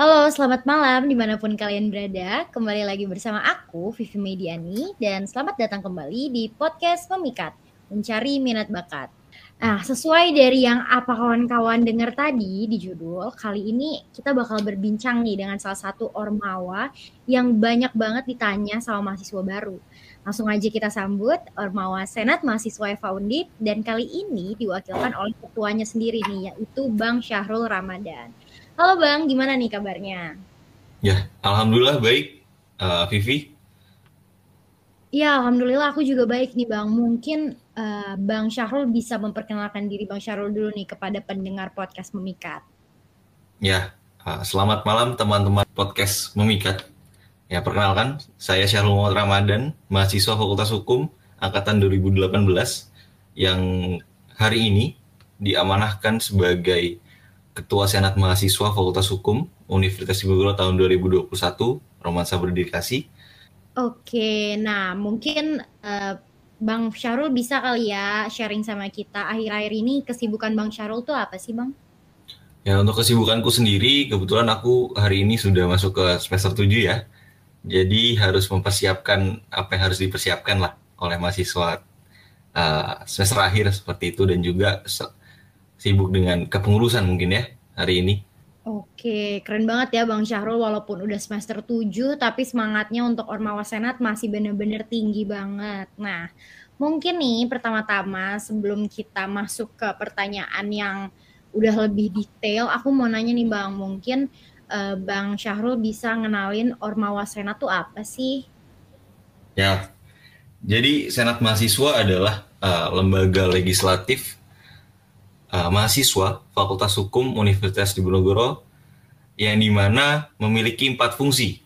Halo, selamat malam di mana pun kalian berada. Kembali lagi bersama aku, Vivi Mediani, dan selamat datang kembali di podcast Memikat, Mencari Minat Bakat. Nah, sesuai dari yang apa kawan-kawan dengar tadi di judul, kali ini kita bakal berbincang nih dengan salah satu ormawa yang banyak banget ditanya sama mahasiswa baru. Langsung aja kita sambut Ormawa Senat Mahasiswa Eva Undip dan kali ini diwakilkan oleh ketuanya sendiri nih yaitu Bang Syahrul Ramadan. Halo Bang, gimana nih kabarnya? Ya, alhamdulillah baik. Uh, Vivi? Ya, alhamdulillah aku juga baik nih Bang. Mungkin uh, Bang Syahrul bisa memperkenalkan diri Bang Syahrul dulu nih kepada pendengar podcast Memikat. Ya, uh, selamat malam teman-teman podcast Memikat. Ya, perkenalkan, saya Syahrul Muhammad Ramadan, mahasiswa Fakultas Hukum angkatan 2018 yang hari ini diamanahkan sebagai Ketua Senat Mahasiswa Fakultas Hukum Universitas Diponegoro tahun 2021, Romansa Berdedikasi. Oke, nah mungkin uh, Bang Syarul bisa kali ya sharing sama kita akhir-akhir ini kesibukan Bang Syarul tuh apa sih Bang? Ya untuk kesibukanku sendiri, kebetulan aku hari ini sudah masuk ke semester 7 ya. Jadi harus mempersiapkan apa yang harus dipersiapkan lah oleh mahasiswa uh, semester akhir seperti itu dan juga sibuk dengan kepengurusan mungkin ya hari ini. Oke, keren banget ya Bang Syahrul walaupun udah semester 7 tapi semangatnya untuk Ormawa Senat masih bener-bener tinggi banget. Nah, mungkin nih pertama-tama sebelum kita masuk ke pertanyaan yang udah lebih detail, aku mau nanya nih Bang, mungkin uh, Bang Syahrul bisa ngenalin Ormawa Senat tuh apa sih? Ya, jadi Senat Mahasiswa adalah uh, lembaga legislatif uh, mahasiswa Fakultas Hukum Universitas Diponegoro yang di mana memiliki empat fungsi.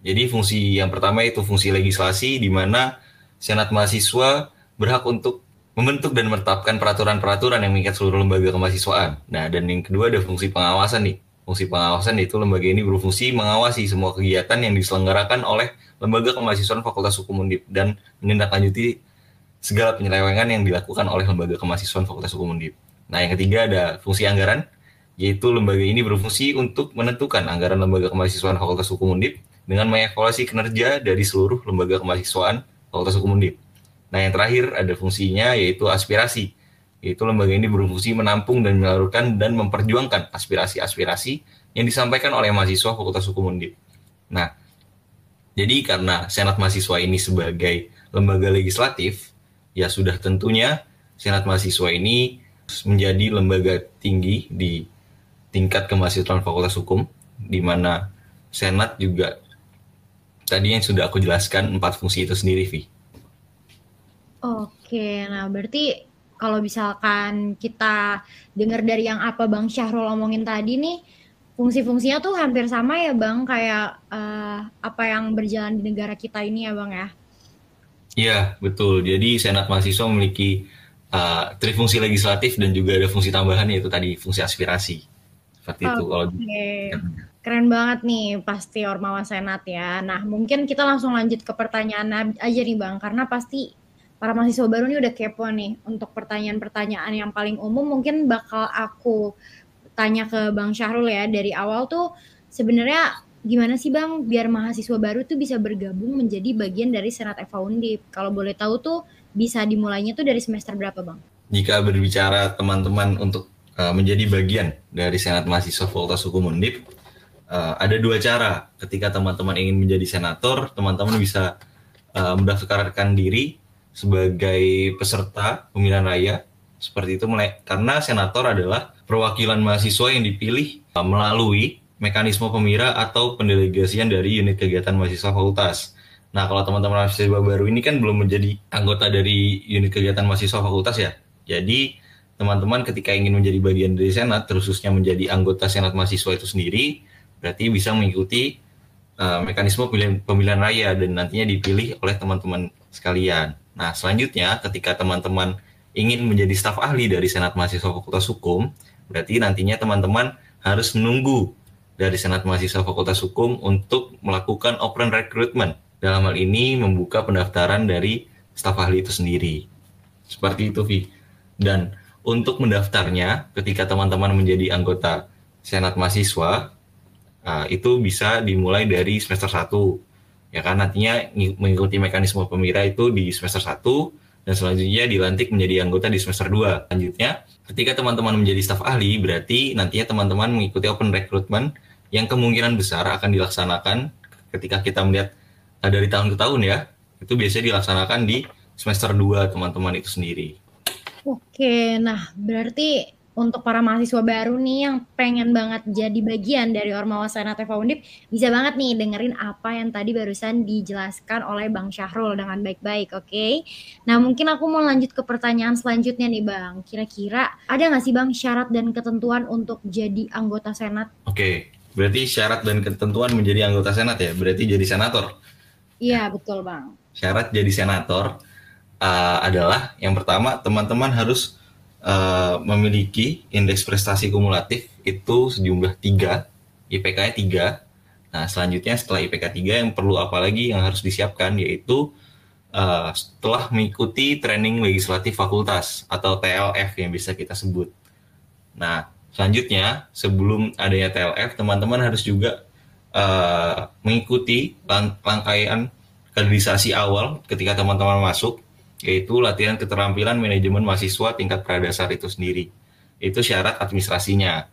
Jadi fungsi yang pertama itu fungsi legislasi di mana Senat Mahasiswa berhak untuk membentuk dan menetapkan peraturan-peraturan yang mengikat seluruh lembaga kemahasiswaan. Nah, dan yang kedua ada fungsi pengawasan nih. Fungsi pengawasan itu lembaga ini berfungsi mengawasi semua kegiatan yang diselenggarakan oleh lembaga kemahasiswaan Fakultas Hukum Undip dan menindaklanjuti segala penyelewengan yang dilakukan oleh lembaga kemahasiswaan Fakultas Hukum Undip. Nah, yang ketiga ada fungsi anggaran, yaitu lembaga ini berfungsi untuk menentukan anggaran lembaga kemahasiswaan Fakultas Hukum Undip dengan mengevaluasi kinerja dari seluruh lembaga kemahasiswaan Fakultas Hukum Undip. Nah, yang terakhir ada fungsinya yaitu aspirasi, yaitu lembaga ini berfungsi menampung dan menyalurkan dan memperjuangkan aspirasi-aspirasi yang disampaikan oleh mahasiswa Fakultas Hukum Undip. Nah, jadi karena Senat Mahasiswa ini sebagai lembaga legislatif, ya sudah tentunya Senat Mahasiswa ini menjadi lembaga tinggi di tingkat kemahasiswaan Fakultas Hukum, di mana Senat juga tadi yang sudah aku jelaskan empat fungsi itu sendiri, Vi. Oke, nah berarti kalau misalkan kita dengar dari yang apa Bang Syahrul omongin tadi nih, fungsi-fungsinya tuh hampir sama ya Bang, kayak uh, apa yang berjalan di negara kita ini ya Bang ya? Iya, betul. Jadi Senat Mahasiswa memiliki uh, trifungsi legislatif dan juga ada fungsi tambahan yaitu tadi fungsi aspirasi. Seperti okay. itu kalau keren banget nih pasti Ormawa Senat ya. Nah mungkin kita langsung lanjut ke pertanyaan aja nih bang. Karena pasti para mahasiswa baru ini udah kepo nih untuk pertanyaan-pertanyaan yang paling umum. Mungkin bakal aku tanya ke Bang Syahrul ya. Dari awal tuh sebenarnya gimana sih Bang biar mahasiswa baru tuh bisa bergabung menjadi bagian dari Senat Eva kalau boleh tahu tuh bisa dimulainya tuh dari semester berapa bang? Jika berbicara teman-teman untuk uh, menjadi bagian dari Senat Mahasiswa Fakultas Hukum Undip, uh, ada dua cara. Ketika teman-teman ingin menjadi senator, teman-teman bisa uh, mendaftarkan diri sebagai peserta pemilihan raya seperti itu karena senator adalah perwakilan mahasiswa yang dipilih melalui mekanisme pemira atau pendelegasian dari unit kegiatan mahasiswa fakultas. Nah, kalau teman-teman mahasiswa baru ini kan belum menjadi anggota dari unit kegiatan mahasiswa fakultas ya. Jadi, teman-teman ketika ingin menjadi bagian dari Senat, khususnya menjadi anggota Senat mahasiswa itu sendiri, berarti bisa mengikuti uh, mekanisme pemilihan, pemilihan raya dan nantinya dipilih oleh teman-teman sekalian. Nah, selanjutnya ketika teman-teman ingin menjadi staf ahli dari Senat Mahasiswa Fakultas Hukum, berarti nantinya teman-teman harus menunggu dari Senat Mahasiswa Fakultas Hukum untuk melakukan open recruitment dalam hal ini membuka pendaftaran dari staf ahli itu sendiri. Seperti itu, Vi. Dan untuk mendaftarnya, ketika teman-teman menjadi anggota Senat Mahasiswa, uh, itu bisa dimulai dari semester 1 ya kan nantinya mengikuti mekanisme pemira itu di semester 1 dan selanjutnya dilantik menjadi anggota di semester 2 selanjutnya ketika teman-teman menjadi staf ahli berarti nantinya teman-teman mengikuti open recruitment yang kemungkinan besar akan dilaksanakan ketika kita melihat uh, dari tahun ke tahun ya itu biasanya dilaksanakan di semester 2 teman-teman itu sendiri. Oke, nah berarti untuk para mahasiswa baru nih yang pengen banget jadi bagian dari Ormawa Senat Undip bisa banget nih dengerin apa yang tadi barusan dijelaskan oleh Bang Syahrul dengan baik-baik, oke? Okay? Nah mungkin aku mau lanjut ke pertanyaan selanjutnya nih Bang. Kira-kira ada nggak sih Bang syarat dan ketentuan untuk jadi anggota Senat? Oke, okay. berarti syarat dan ketentuan menjadi anggota Senat ya? Berarti jadi senator? Iya betul Bang. Syarat jadi senator uh, adalah yang pertama teman-teman harus uh, memiliki indeks prestasi kumulatif itu sejumlah tiga, IPK-nya tiga. Nah selanjutnya setelah IPK 3 yang perlu apa lagi yang harus disiapkan yaitu uh, setelah mengikuti training legislatif fakultas atau TLF yang bisa kita sebut. Nah selanjutnya sebelum adanya TLF teman-teman harus juga uh, mengikuti rangkaian kaderisasi awal ketika teman-teman masuk yaitu latihan keterampilan manajemen mahasiswa tingkat pradasar itu sendiri. Itu syarat administrasinya.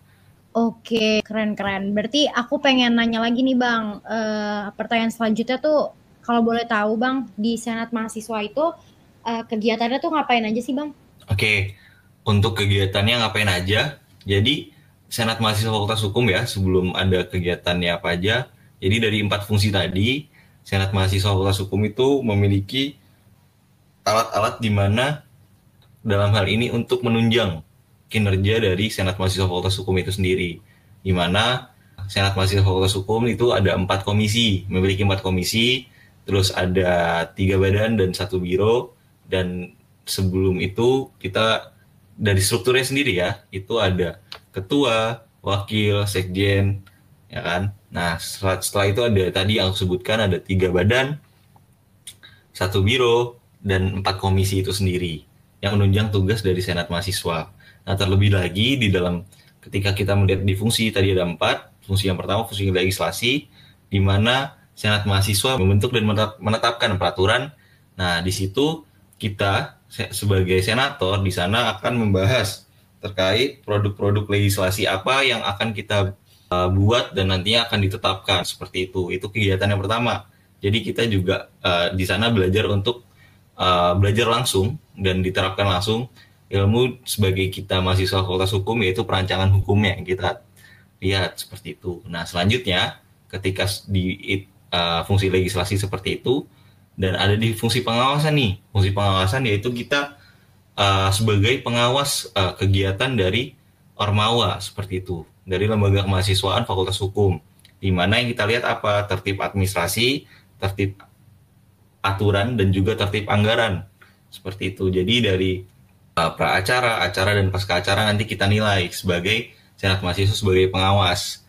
Oke, keren-keren. Berarti aku pengen nanya lagi nih Bang, uh, pertanyaan selanjutnya tuh kalau boleh tahu Bang, di Senat Mahasiswa itu uh, kegiatannya tuh ngapain aja sih Bang? Oke, untuk kegiatannya ngapain aja? Jadi Senat Mahasiswa Fakultas Hukum ya, sebelum ada kegiatannya apa aja. Jadi dari empat fungsi tadi, Senat Mahasiswa Fakultas Hukum itu memiliki alat-alat di mana dalam hal ini untuk menunjang kinerja dari Senat Mahasiswa Fakultas Hukum itu sendiri. Di mana Senat Mahasiswa Fakultas Hukum itu ada empat komisi, memiliki empat komisi, terus ada tiga badan dan satu biro, dan sebelum itu kita dari strukturnya sendiri ya, itu ada ketua, wakil, sekjen, ya kan. Nah setelah, setelah itu ada tadi yang aku sebutkan ada tiga badan, satu biro, dan empat komisi itu sendiri yang menunjang tugas dari Senat Mahasiswa. Nah, terlebih lagi di dalam ketika kita melihat di fungsi tadi ada empat, fungsi yang pertama fungsi legislasi, di mana Senat Mahasiswa membentuk dan menetapkan peraturan. Nah, di situ kita sebagai senator di sana akan membahas terkait produk-produk legislasi apa yang akan kita uh, buat dan nantinya akan ditetapkan seperti itu. Itu kegiatan yang pertama. Jadi kita juga uh, di sana belajar untuk uh, belajar langsung dan diterapkan langsung ilmu sebagai kita mahasiswa fakultas hukum yaitu perancangan hukumnya yang kita lihat seperti itu. Nah selanjutnya ketika di uh, fungsi legislasi seperti itu dan ada di fungsi pengawasan nih fungsi pengawasan yaitu kita uh, sebagai pengawas uh, kegiatan dari ormawa seperti itu dari lembaga kemahasiswaan fakultas hukum di mana yang kita lihat apa tertib administrasi tertib aturan dan juga tertib anggaran seperti itu. Jadi dari uh, pra acara, acara dan pasca acara nanti kita nilai sebagai senat mahasiswa sebagai pengawas.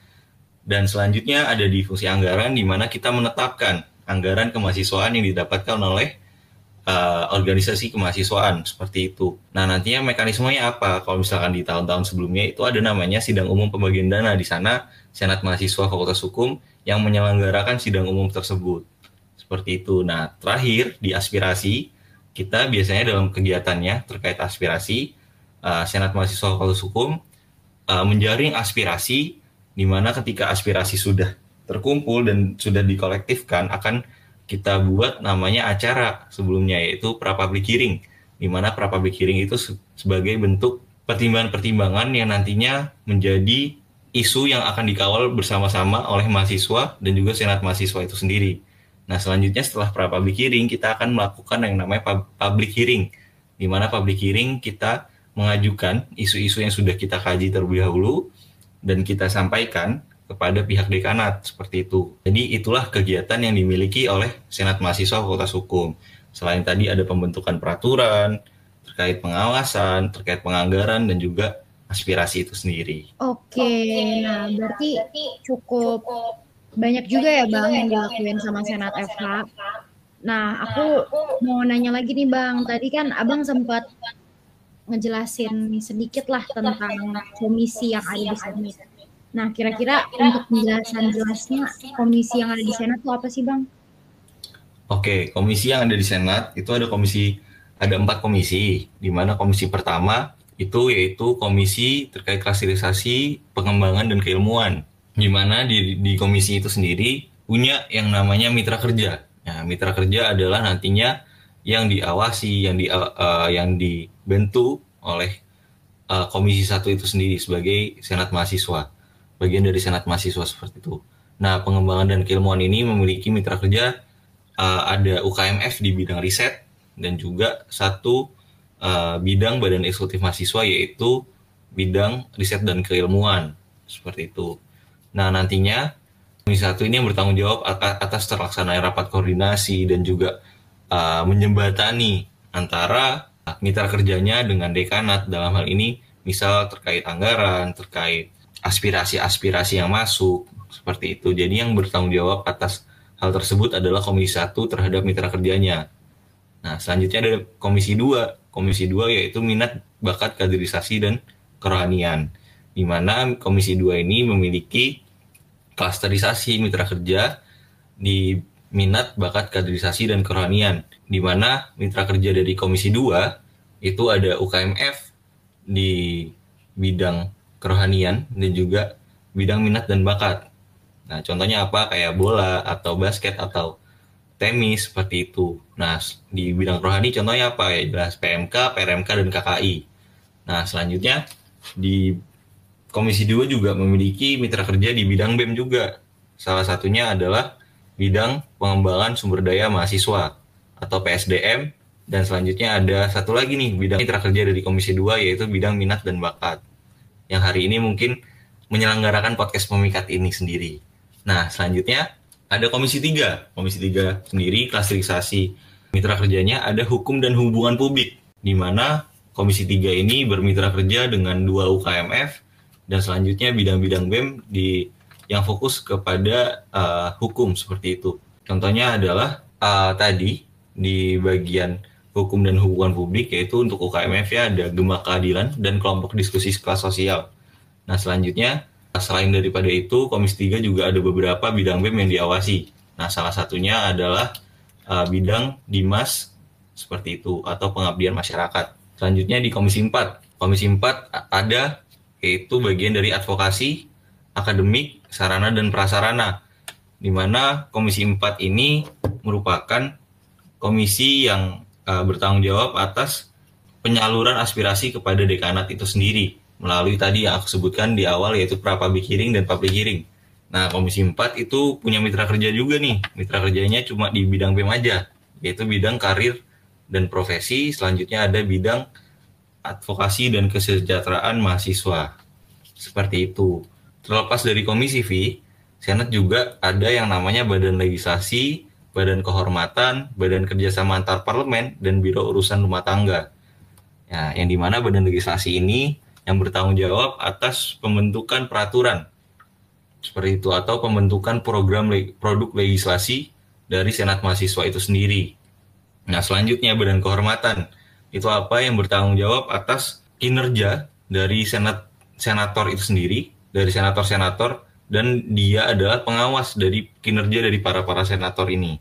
Dan selanjutnya ada di fungsi anggaran di mana kita menetapkan anggaran kemahasiswaan yang didapatkan oleh uh, organisasi kemahasiswaan seperti itu. Nah nantinya mekanismenya apa? Kalau misalkan di tahun-tahun sebelumnya itu ada namanya sidang umum pembagian dana di sana senat mahasiswa Fakultas Hukum yang menyelenggarakan sidang umum tersebut seperti itu. Nah, terakhir di aspirasi kita biasanya dalam kegiatannya terkait aspirasi uh, Senat Mahasiswa Fakultas Hukum uh, menjaring aspirasi di mana ketika aspirasi sudah terkumpul dan sudah dikolektifkan akan kita buat namanya acara sebelumnya yaitu pra public hearing di mana pra public hearing itu sebagai bentuk pertimbangan-pertimbangan yang nantinya menjadi isu yang akan dikawal bersama-sama oleh mahasiswa dan juga senat mahasiswa itu sendiri. Nah, selanjutnya setelah pra public hearing, kita akan melakukan yang namanya public hearing, di mana public hearing kita mengajukan isu-isu yang sudah kita kaji terlebih dahulu dan kita sampaikan kepada pihak dekanat seperti itu. Jadi itulah kegiatan yang dimiliki oleh Senat Mahasiswa Fakultas Hukum. Selain tadi ada pembentukan peraturan terkait pengawasan, terkait penganggaran dan juga aspirasi itu sendiri. Oke, nah berarti cukup banyak juga ya Bang yang dilakuin sama Senat FH. Nah, aku mau nanya lagi nih Bang. Tadi kan Abang sempat ngejelasin sedikit lah tentang komisi yang ada di sini. Nah, kira-kira untuk penjelasan jelasnya komisi yang ada di Senat itu apa sih, Bang? Oke, komisi yang ada di Senat itu ada komisi ada empat komisi, di mana komisi pertama itu yaitu komisi terkait klasifikasi, pengembangan dan keilmuan, di mana di, di komisi itu sendiri punya yang namanya mitra kerja. Nah, mitra kerja adalah nantinya yang diawasi, yang di uh, yang dibentuk oleh uh, komisi satu itu sendiri sebagai senat mahasiswa, bagian dari senat mahasiswa seperti itu. Nah, pengembangan dan keilmuan ini memiliki mitra kerja uh, ada UKMF di bidang riset dan juga satu uh, bidang badan eksekutif mahasiswa yaitu bidang riset dan keilmuan seperti itu. Nah nantinya komisi satu ini yang bertanggung jawab atas terlaksananya rapat koordinasi dan juga uh, menjembatani antara mitra kerjanya dengan dekanat dalam hal ini misal terkait anggaran, terkait aspirasi-aspirasi yang masuk seperti itu. Jadi yang bertanggung jawab atas Hal tersebut adalah Komisi 1 terhadap mitra kerjanya. Nah, selanjutnya ada Komisi 2. Komisi 2 yaitu minat, bakat, kaderisasi, dan kerohanian. Di mana Komisi 2 ini memiliki klasterisasi mitra kerja di minat, bakat, kaderisasi, dan kerohanian. Di mana mitra kerja dari Komisi 2 itu ada UKMF di bidang kerohanian dan juga bidang minat dan bakat. Nah, contohnya apa? Kayak bola atau basket atau tenis seperti itu. Nah, di bidang rohani contohnya apa? Ya jelas PMK, PRMK, dan KKI. Nah, selanjutnya di Komisi 2 juga memiliki mitra kerja di bidang BEM juga. Salah satunya adalah bidang pengembangan sumber daya mahasiswa atau PSDM dan selanjutnya ada satu lagi nih bidang mitra kerja dari Komisi 2 yaitu bidang minat dan bakat. Yang hari ini mungkin menyelenggarakan podcast pemikat ini sendiri. Nah, selanjutnya ada Komisi 3. Komisi 3 sendiri klasifikasi mitra kerjanya ada hukum dan hubungan publik, di mana Komisi 3 ini bermitra kerja dengan dua UKMF dan selanjutnya bidang-bidang BEM di yang fokus kepada uh, hukum seperti itu. Contohnya adalah uh, tadi di bagian hukum dan hubungan publik yaitu untuk UKMF ya ada Gema Keadilan dan kelompok diskusi kelas sosial. Nah, selanjutnya Selain daripada itu, Komisi 3 juga ada beberapa bidang BEM yang diawasi. Nah, salah satunya adalah uh, bidang Dimas seperti itu atau pengabdian masyarakat. Selanjutnya di Komisi 4. Komisi 4 ada yaitu bagian dari advokasi, akademik, sarana dan prasarana. Di mana Komisi 4 ini merupakan komisi yang uh, bertanggung jawab atas penyaluran aspirasi kepada dekanat itu sendiri melalui tadi yang aku sebutkan di awal yaitu pra public hearing dan public hearing. Nah, Komisi 4 itu punya mitra kerja juga nih. Mitra kerjanya cuma di bidang BEM aja, yaitu bidang karir dan profesi. Selanjutnya ada bidang advokasi dan kesejahteraan mahasiswa. Seperti itu. Terlepas dari Komisi V, Senat juga ada yang namanya Badan Legislasi, Badan Kehormatan, Badan Kerjasama Antar Parlemen, dan Biro Urusan Rumah Tangga. Ya, yang di mana Badan Legislasi ini yang bertanggung jawab atas pembentukan peraturan seperti itu atau pembentukan program le produk legislasi dari Senat Mahasiswa itu sendiri. Nah, selanjutnya Badan Kehormatan itu apa yang bertanggung jawab atas kinerja dari senat senator itu sendiri, dari senator-senator dan dia adalah pengawas dari kinerja dari para para senator ini.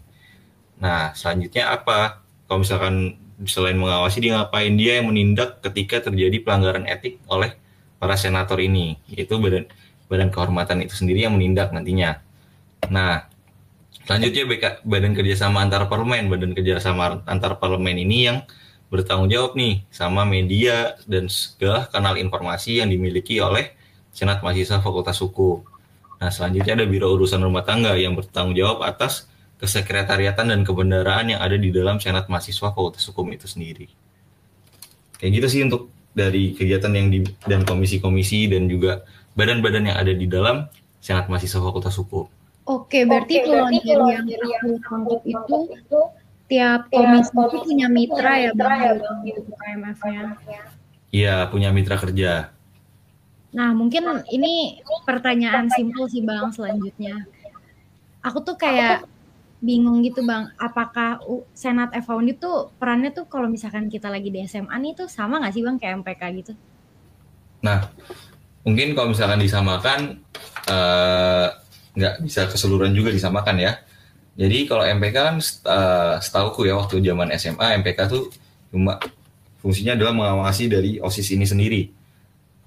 Nah, selanjutnya apa? Kalau misalkan selain mengawasi dia ngapain? Dia yang menindak ketika terjadi pelanggaran etik oleh para senator ini. Yaitu badan badan kehormatan itu sendiri yang menindak nantinya. Nah selanjutnya BK, badan kerjasama antar parlemen. Badan kerjasama antar parlemen ini yang bertanggung jawab nih sama media dan segala kanal informasi yang dimiliki oleh senat mahasiswa fakultas hukum. Nah selanjutnya ada biro urusan rumah tangga yang bertanggung jawab atas kesekretariatan dan kebendaraan yang ada di dalam Senat Mahasiswa Fakultas Hukum itu sendiri. Kayak gitu sih untuk dari kegiatan yang di dan komisi-komisi dan juga badan-badan yang ada di dalam Senat Mahasiswa Fakultas Hukum. Oke, berarti Oke, berarti kalau yang aku tangkap itu, itu tiap komisi itu punya mitra ya bang, gitu KMF-nya. Iya, punya mitra kerja. Nah, mungkin ini pertanyaan simpel sih bang selanjutnya. Aku tuh kayak bingung gitu bang, apakah senat FAUN itu perannya tuh kalau misalkan kita lagi di SMA nih tuh sama nggak sih bang kayak MPK gitu? Nah, mungkin kalau misalkan disamakan uh, nggak bisa keseluruhan juga disamakan ya. Jadi kalau MPK kan uh, setauku ya waktu zaman SMA MPK tuh cuma fungsinya adalah mengawasi dari OSIS ini sendiri.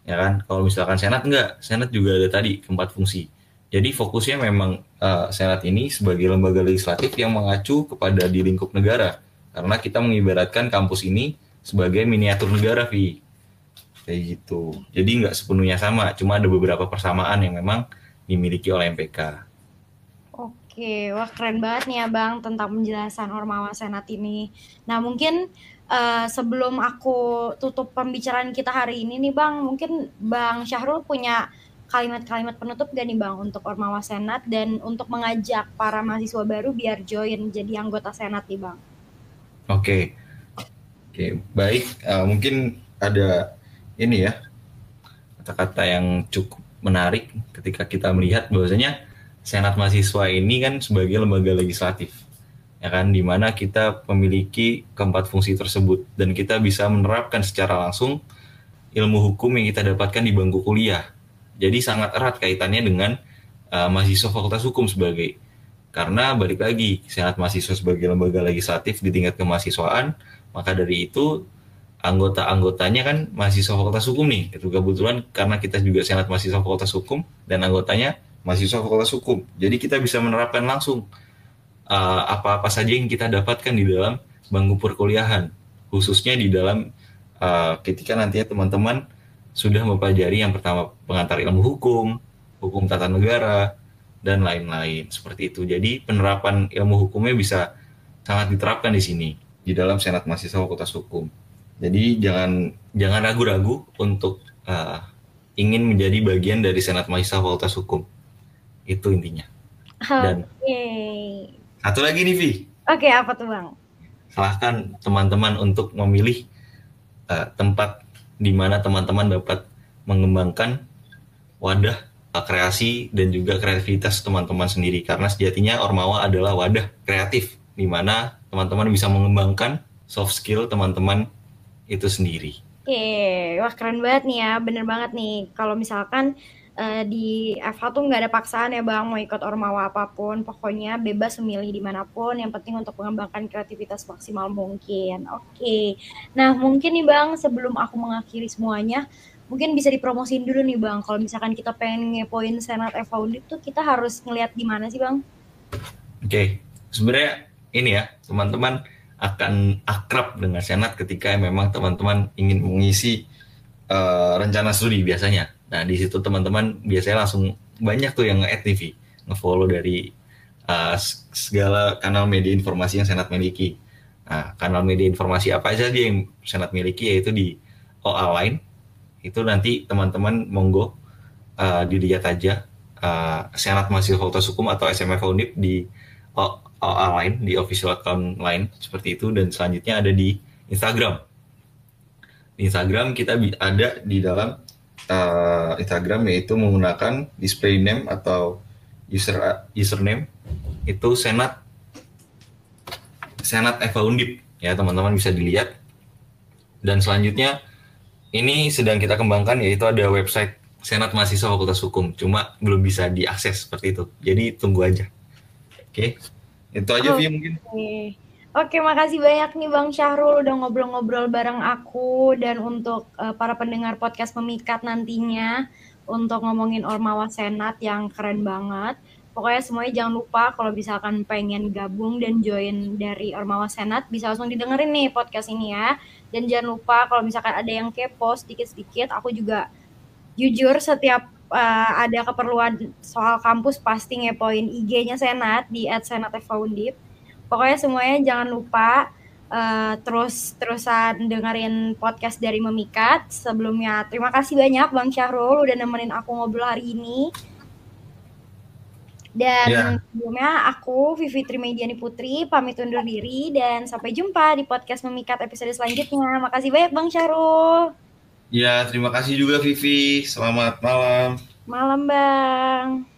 Ya kan? Kalau misalkan Senat enggak, Senat juga ada tadi keempat fungsi. Jadi fokusnya memang uh, Senat ini sebagai lembaga legislatif yang mengacu kepada di lingkup negara. Karena kita mengibaratkan kampus ini sebagai miniatur negara, Vi. Kayak gitu. Jadi nggak sepenuhnya sama, cuma ada beberapa persamaan yang memang dimiliki oleh MPK. Oke, wah keren banget nih ya Bang tentang penjelasan Ormawa Senat ini. Nah mungkin uh, sebelum aku tutup pembicaraan kita hari ini nih Bang, mungkin Bang Syahrul punya kalimat-kalimat penutup gak nih Bang untuk Ormawa Senat dan untuk mengajak para mahasiswa baru biar join jadi anggota Senat nih Bang? Oke, oke baik. Uh, mungkin ada ini ya kata-kata yang cukup menarik ketika kita melihat bahwasanya Senat mahasiswa ini kan sebagai lembaga legislatif ya kan di mana kita memiliki keempat fungsi tersebut dan kita bisa menerapkan secara langsung ilmu hukum yang kita dapatkan di bangku kuliah jadi sangat erat kaitannya dengan uh, mahasiswa Fakultas Hukum sebagai karena balik lagi Senat Mahasiswa sebagai lembaga legislatif di tingkat kemahasiswaan, maka dari itu anggota-anggotanya kan mahasiswa Fakultas Hukum nih. Itu kebetulan karena kita juga Senat Mahasiswa Fakultas Hukum dan anggotanya mahasiswa Fakultas Hukum. Jadi kita bisa menerapkan langsung uh, apa-apa uh, saja yang kita dapatkan di dalam bangku perkuliahan, khususnya di dalam uh, ketika nantinya teman-teman sudah mempelajari yang pertama pengantar ilmu hukum, hukum tata negara, dan lain-lain seperti itu. Jadi penerapan ilmu hukumnya bisa sangat diterapkan di sini di dalam Senat Mahasiswa Fakultas Hukum. Jadi jangan jangan ragu-ragu untuk uh, ingin menjadi bagian dari Senat Mahasiswa Fakultas Hukum. Itu intinya. Dan okay. satu lagi nih Vi. Oke, okay, apa tuh Bang? Silahkan teman-teman untuk memilih uh, tempat di mana teman-teman dapat mengembangkan wadah kreasi dan juga kreativitas teman-teman sendiri karena sejatinya Ormawa adalah wadah kreatif di mana teman-teman bisa mengembangkan soft skill teman-teman itu sendiri. Oke, wah keren banget nih ya, bener banget nih. Kalau misalkan uh, di FH tuh nggak ada paksaan ya bang mau ikut ormawa apa pun. Pokoknya bebas memilih di mana pun yang penting untuk mengembangkan kreativitas maksimal mungkin. Oke. Okay. nah mungkin nih bang sebelum aku mengakhiri semuanya mungkin bisa dipromosin dulu nih bang. Kalau misalkan kita pengen ngepoin senat FH Undip tuh kita harus ngeliat di mana sih bang? Oke. Okay. sebenarnya ini ya teman-teman akan akrab dengan senat ketika memang teman-teman ingin mengisi uh, rencana studi biasanya Nah di situ teman-teman biasanya langsung banyak tuh yang nge-add TV, nge-follow dari uh, segala kanal media informasi yang Senat miliki. Nah, kanal media informasi apa aja dia yang Senat miliki yaitu di OA Line. Itu nanti teman-teman monggo uh, dilihat aja uh, Senat Mahasiswa Fakultas Hukum atau SMF Undip di OA Line, di official account line seperti itu dan selanjutnya ada di Instagram. Di Instagram kita ada di dalam uh, Instagram yaitu menggunakan display name atau user username itu senat senat Eva Undip. Ya teman-teman bisa dilihat. Dan selanjutnya ini sedang kita kembangkan yaitu ada website Senat Mahasiswa Fakultas Hukum. Cuma belum bisa diakses seperti itu. Jadi tunggu aja. Oke? Itu aja oh, mungkin Oke, makasih banyak nih Bang Syahrul udah ngobrol-ngobrol bareng aku dan untuk uh, para pendengar podcast Pemikat nantinya untuk ngomongin Ormawa Senat yang keren banget. Pokoknya semuanya jangan lupa kalau misalkan pengen gabung dan join dari Ormawa Senat bisa langsung didengerin nih podcast ini ya. Dan jangan lupa kalau misalkan ada yang kepo sedikit-sedikit aku juga jujur setiap uh, ada keperluan soal kampus pasti ngepoin IG-nya Senat di @senatfoundip pokoknya semuanya jangan lupa uh, terus terusan dengerin podcast dari Memikat. Sebelumnya terima kasih banyak Bang Syahrul udah nemenin aku ngobrol hari ini. Dan yeah. sebelumnya aku Vivi Trimediani Putri pamit undur diri dan sampai jumpa di podcast Memikat episode selanjutnya. Makasih banyak Bang Syahrul. Ya, terima kasih juga Vivi. Selamat malam. Malam, Bang.